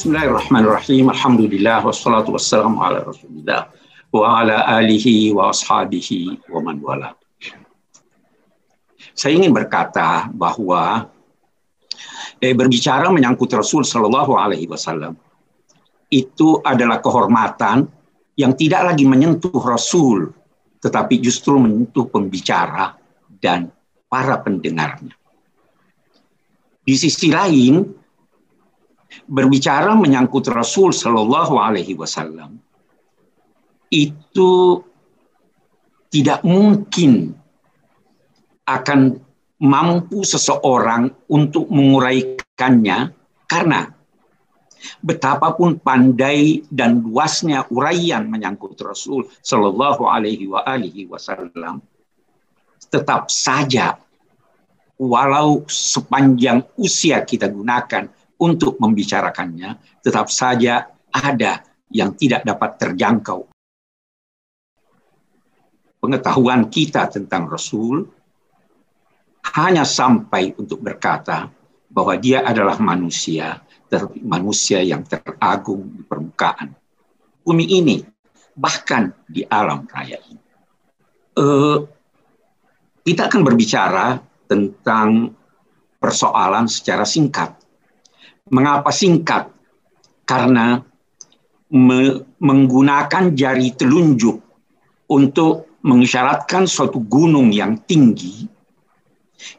Bismillahirrahmanirrahim. Alhamdulillah wassalatu wassalamu ala Rasulillah wa ala alihi wa ashabihi wa man wala. Saya ingin berkata bahwa eh, berbicara menyangkut Rasul Shallallahu Alaihi Wasallam itu adalah kehormatan yang tidak lagi menyentuh Rasul, tetapi justru menyentuh pembicara dan para pendengarnya. Di sisi lain, berbicara menyangkut Rasul Shallallahu Alaihi Wasallam itu tidak mungkin akan mampu seseorang untuk menguraikannya karena betapapun pandai dan luasnya uraian menyangkut Rasul Shallallahu Alaihi Wasallam tetap saja walau sepanjang usia kita gunakan untuk membicarakannya, tetap saja ada yang tidak dapat terjangkau. Pengetahuan kita tentang Rasul hanya sampai untuk berkata bahwa dia adalah manusia, manusia yang teragung di permukaan bumi ini, bahkan di alam raya ini. Uh, kita akan berbicara tentang persoalan secara singkat Mengapa singkat? Karena me menggunakan jari telunjuk untuk mengisyaratkan suatu gunung yang tinggi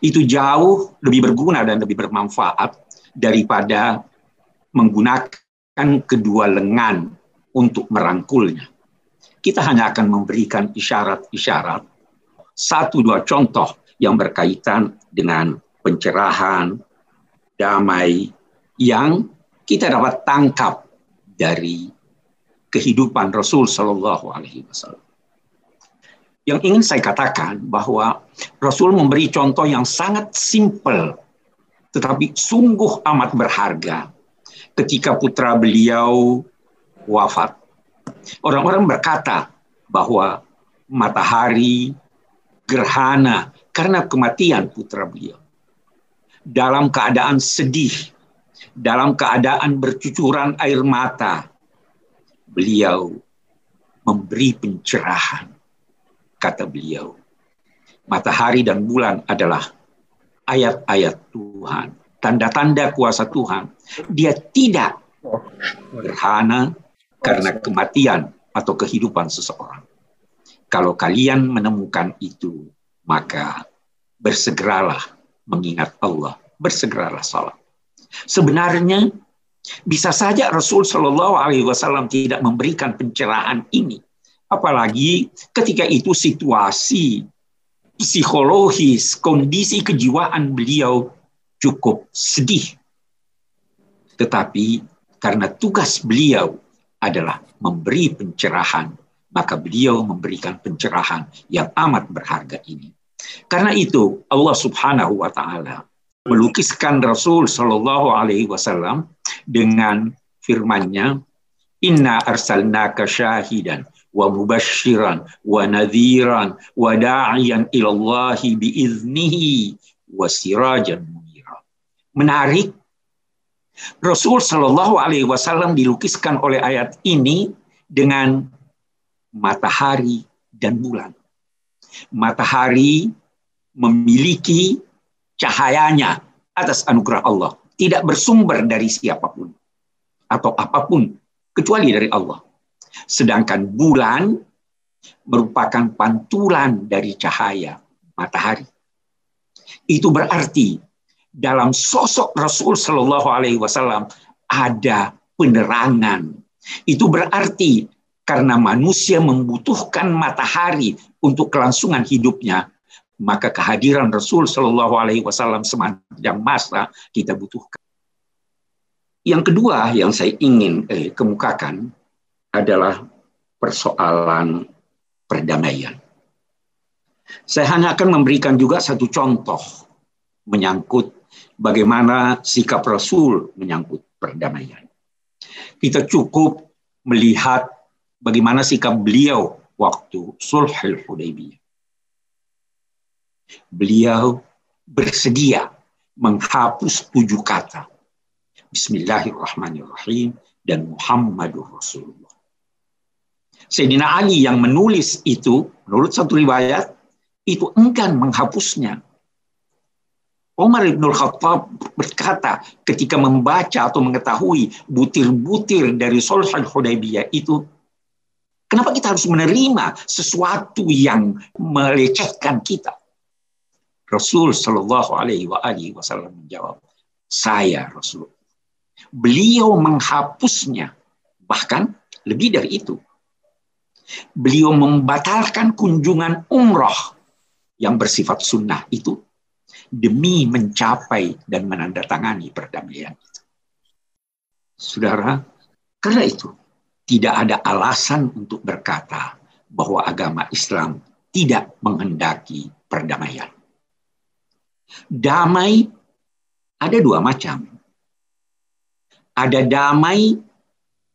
itu jauh lebih berguna dan lebih bermanfaat daripada menggunakan kedua lengan untuk merangkulnya. Kita hanya akan memberikan isyarat-isyarat, satu dua contoh yang berkaitan dengan pencerahan, damai, yang kita dapat tangkap dari kehidupan Rasul Shallallahu Alaihi Wasallam. Yang ingin saya katakan bahwa Rasul memberi contoh yang sangat simpel, tetapi sungguh amat berharga ketika putra beliau wafat. Orang-orang berkata bahwa matahari gerhana karena kematian putra beliau. Dalam keadaan sedih, dalam keadaan bercucuran air mata, beliau memberi pencerahan. Kata beliau, matahari dan bulan adalah ayat-ayat Tuhan, tanda-tanda kuasa Tuhan. Dia tidak gerhana karena kematian atau kehidupan seseorang. Kalau kalian menemukan itu, maka bersegeralah mengingat Allah, bersegeralah salat. Sebenarnya bisa saja Rasul Shallallahu Alaihi Wasallam tidak memberikan pencerahan ini, apalagi ketika itu situasi psikologis, kondisi kejiwaan beliau cukup sedih. Tetapi karena tugas beliau adalah memberi pencerahan, maka beliau memberikan pencerahan yang amat berharga ini. Karena itu Allah Subhanahu wa taala melukiskan Rasul Shallallahu Alaihi Wasallam dengan firman-Nya, Inna arsalnaka syahidan wa mubashiran wa nadhiran wa da'iyan ilallahi biiznihi wa sirajan munira. Menarik, Rasul Shallallahu Alaihi Wasallam dilukiskan oleh ayat ini dengan matahari dan bulan. Matahari memiliki cahayanya atas anugerah Allah. Tidak bersumber dari siapa pun atau apa pun kecuali dari Allah. Sedangkan bulan merupakan pantulan dari cahaya matahari. Itu berarti dalam sosok Rasul Shallallahu Alaihi Wasallam ada penerangan. Itu berarti karena manusia membutuhkan matahari untuk kelangsungan hidupnya, maka kehadiran Rasul Shallallahu Alaihi Wasallam sepanjang masa kita butuhkan. Yang kedua yang saya ingin eh, kemukakan adalah persoalan perdamaian. Saya hanya akan memberikan juga satu contoh menyangkut bagaimana sikap Rasul menyangkut perdamaian. Kita cukup melihat bagaimana sikap beliau waktu Sulhul Hudaybiyah beliau bersedia menghapus tujuh kata. Bismillahirrahmanirrahim dan Muhammadur Rasulullah. Sayyidina Ali yang menulis itu, menurut satu riwayat, itu enggan menghapusnya. Umar ibn Khattab berkata ketika membaca atau mengetahui butir-butir dari Sulh Hudaybiyah itu, kenapa kita harus menerima sesuatu yang melecehkan kita? Rasul Shallallahu Alaihi Wasallam menjawab, saya Rasul. Beliau menghapusnya, bahkan lebih dari itu. Beliau membatalkan kunjungan umroh yang bersifat sunnah itu demi mencapai dan menandatangani perdamaian itu. Saudara, karena itu tidak ada alasan untuk berkata bahwa agama Islam tidak menghendaki perdamaian. Damai ada dua macam. Ada damai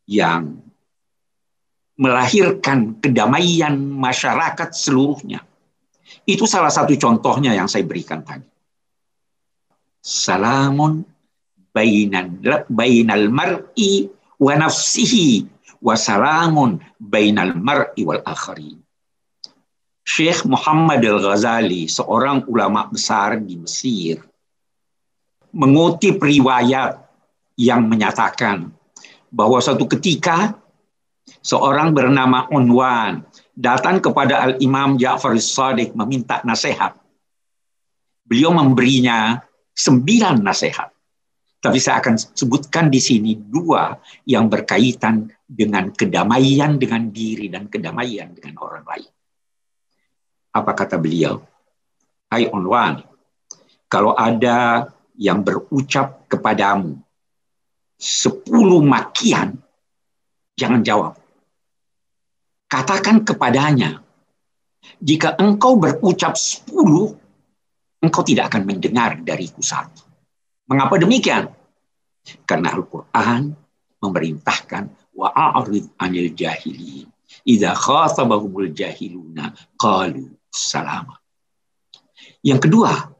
yang melahirkan kedamaian masyarakat seluruhnya. Itu salah satu contohnya yang saya berikan tadi. Salamun bainan bainal mar'i wa nafsihi wa salamun bainal mar'i wal akharin. Syekh Muhammad Al-Ghazali, seorang ulama besar di Mesir, mengutip riwayat yang menyatakan bahwa suatu ketika seorang bernama Unwan datang kepada Al-Imam Ja'far Sadiq meminta nasihat. Beliau memberinya sembilan nasihat. Tapi saya akan sebutkan di sini dua yang berkaitan dengan kedamaian dengan diri dan kedamaian dengan orang lain. Apa kata beliau? Hai Unwan, kalau ada yang berucap kepadamu sepuluh makian, jangan jawab. Katakan kepadanya, jika engkau berucap sepuluh, engkau tidak akan mendengar dariku satu. Mengapa demikian? Karena Al-Quran memerintahkan wa'arid anil jahilin. Idza khatabahumul jahiluna qalu salama. Yang kedua,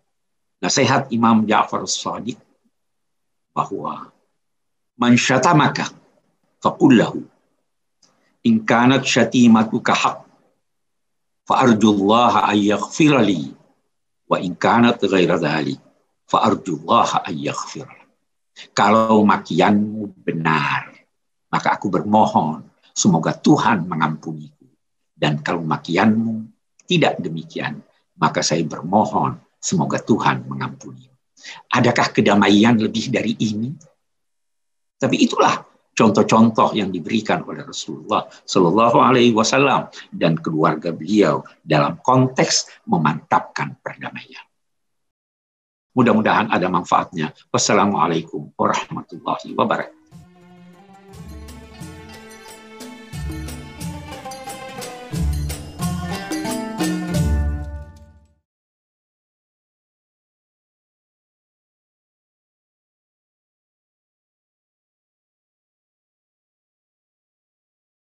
nasihat Imam Ja'far Sadiq bahwa man syatamaka faqul lahu in kanat syatimatuka haq fa arjullaha ay yaghfira li. Wa in kanat ghaira dhalik fa arjullaha ay yaghfira kalau makianmu benar maka aku bermohon semoga Tuhan mengampuniku. Dan kalau makianmu tidak demikian maka saya bermohon Semoga Tuhan mengampuni. Adakah kedamaian lebih dari ini? Tapi itulah contoh-contoh yang diberikan oleh Rasulullah Shallallahu Alaihi Wasallam dan keluarga beliau dalam konteks memantapkan perdamaian. Mudah-mudahan ada manfaatnya. Wassalamualaikum warahmatullahi wabarakatuh.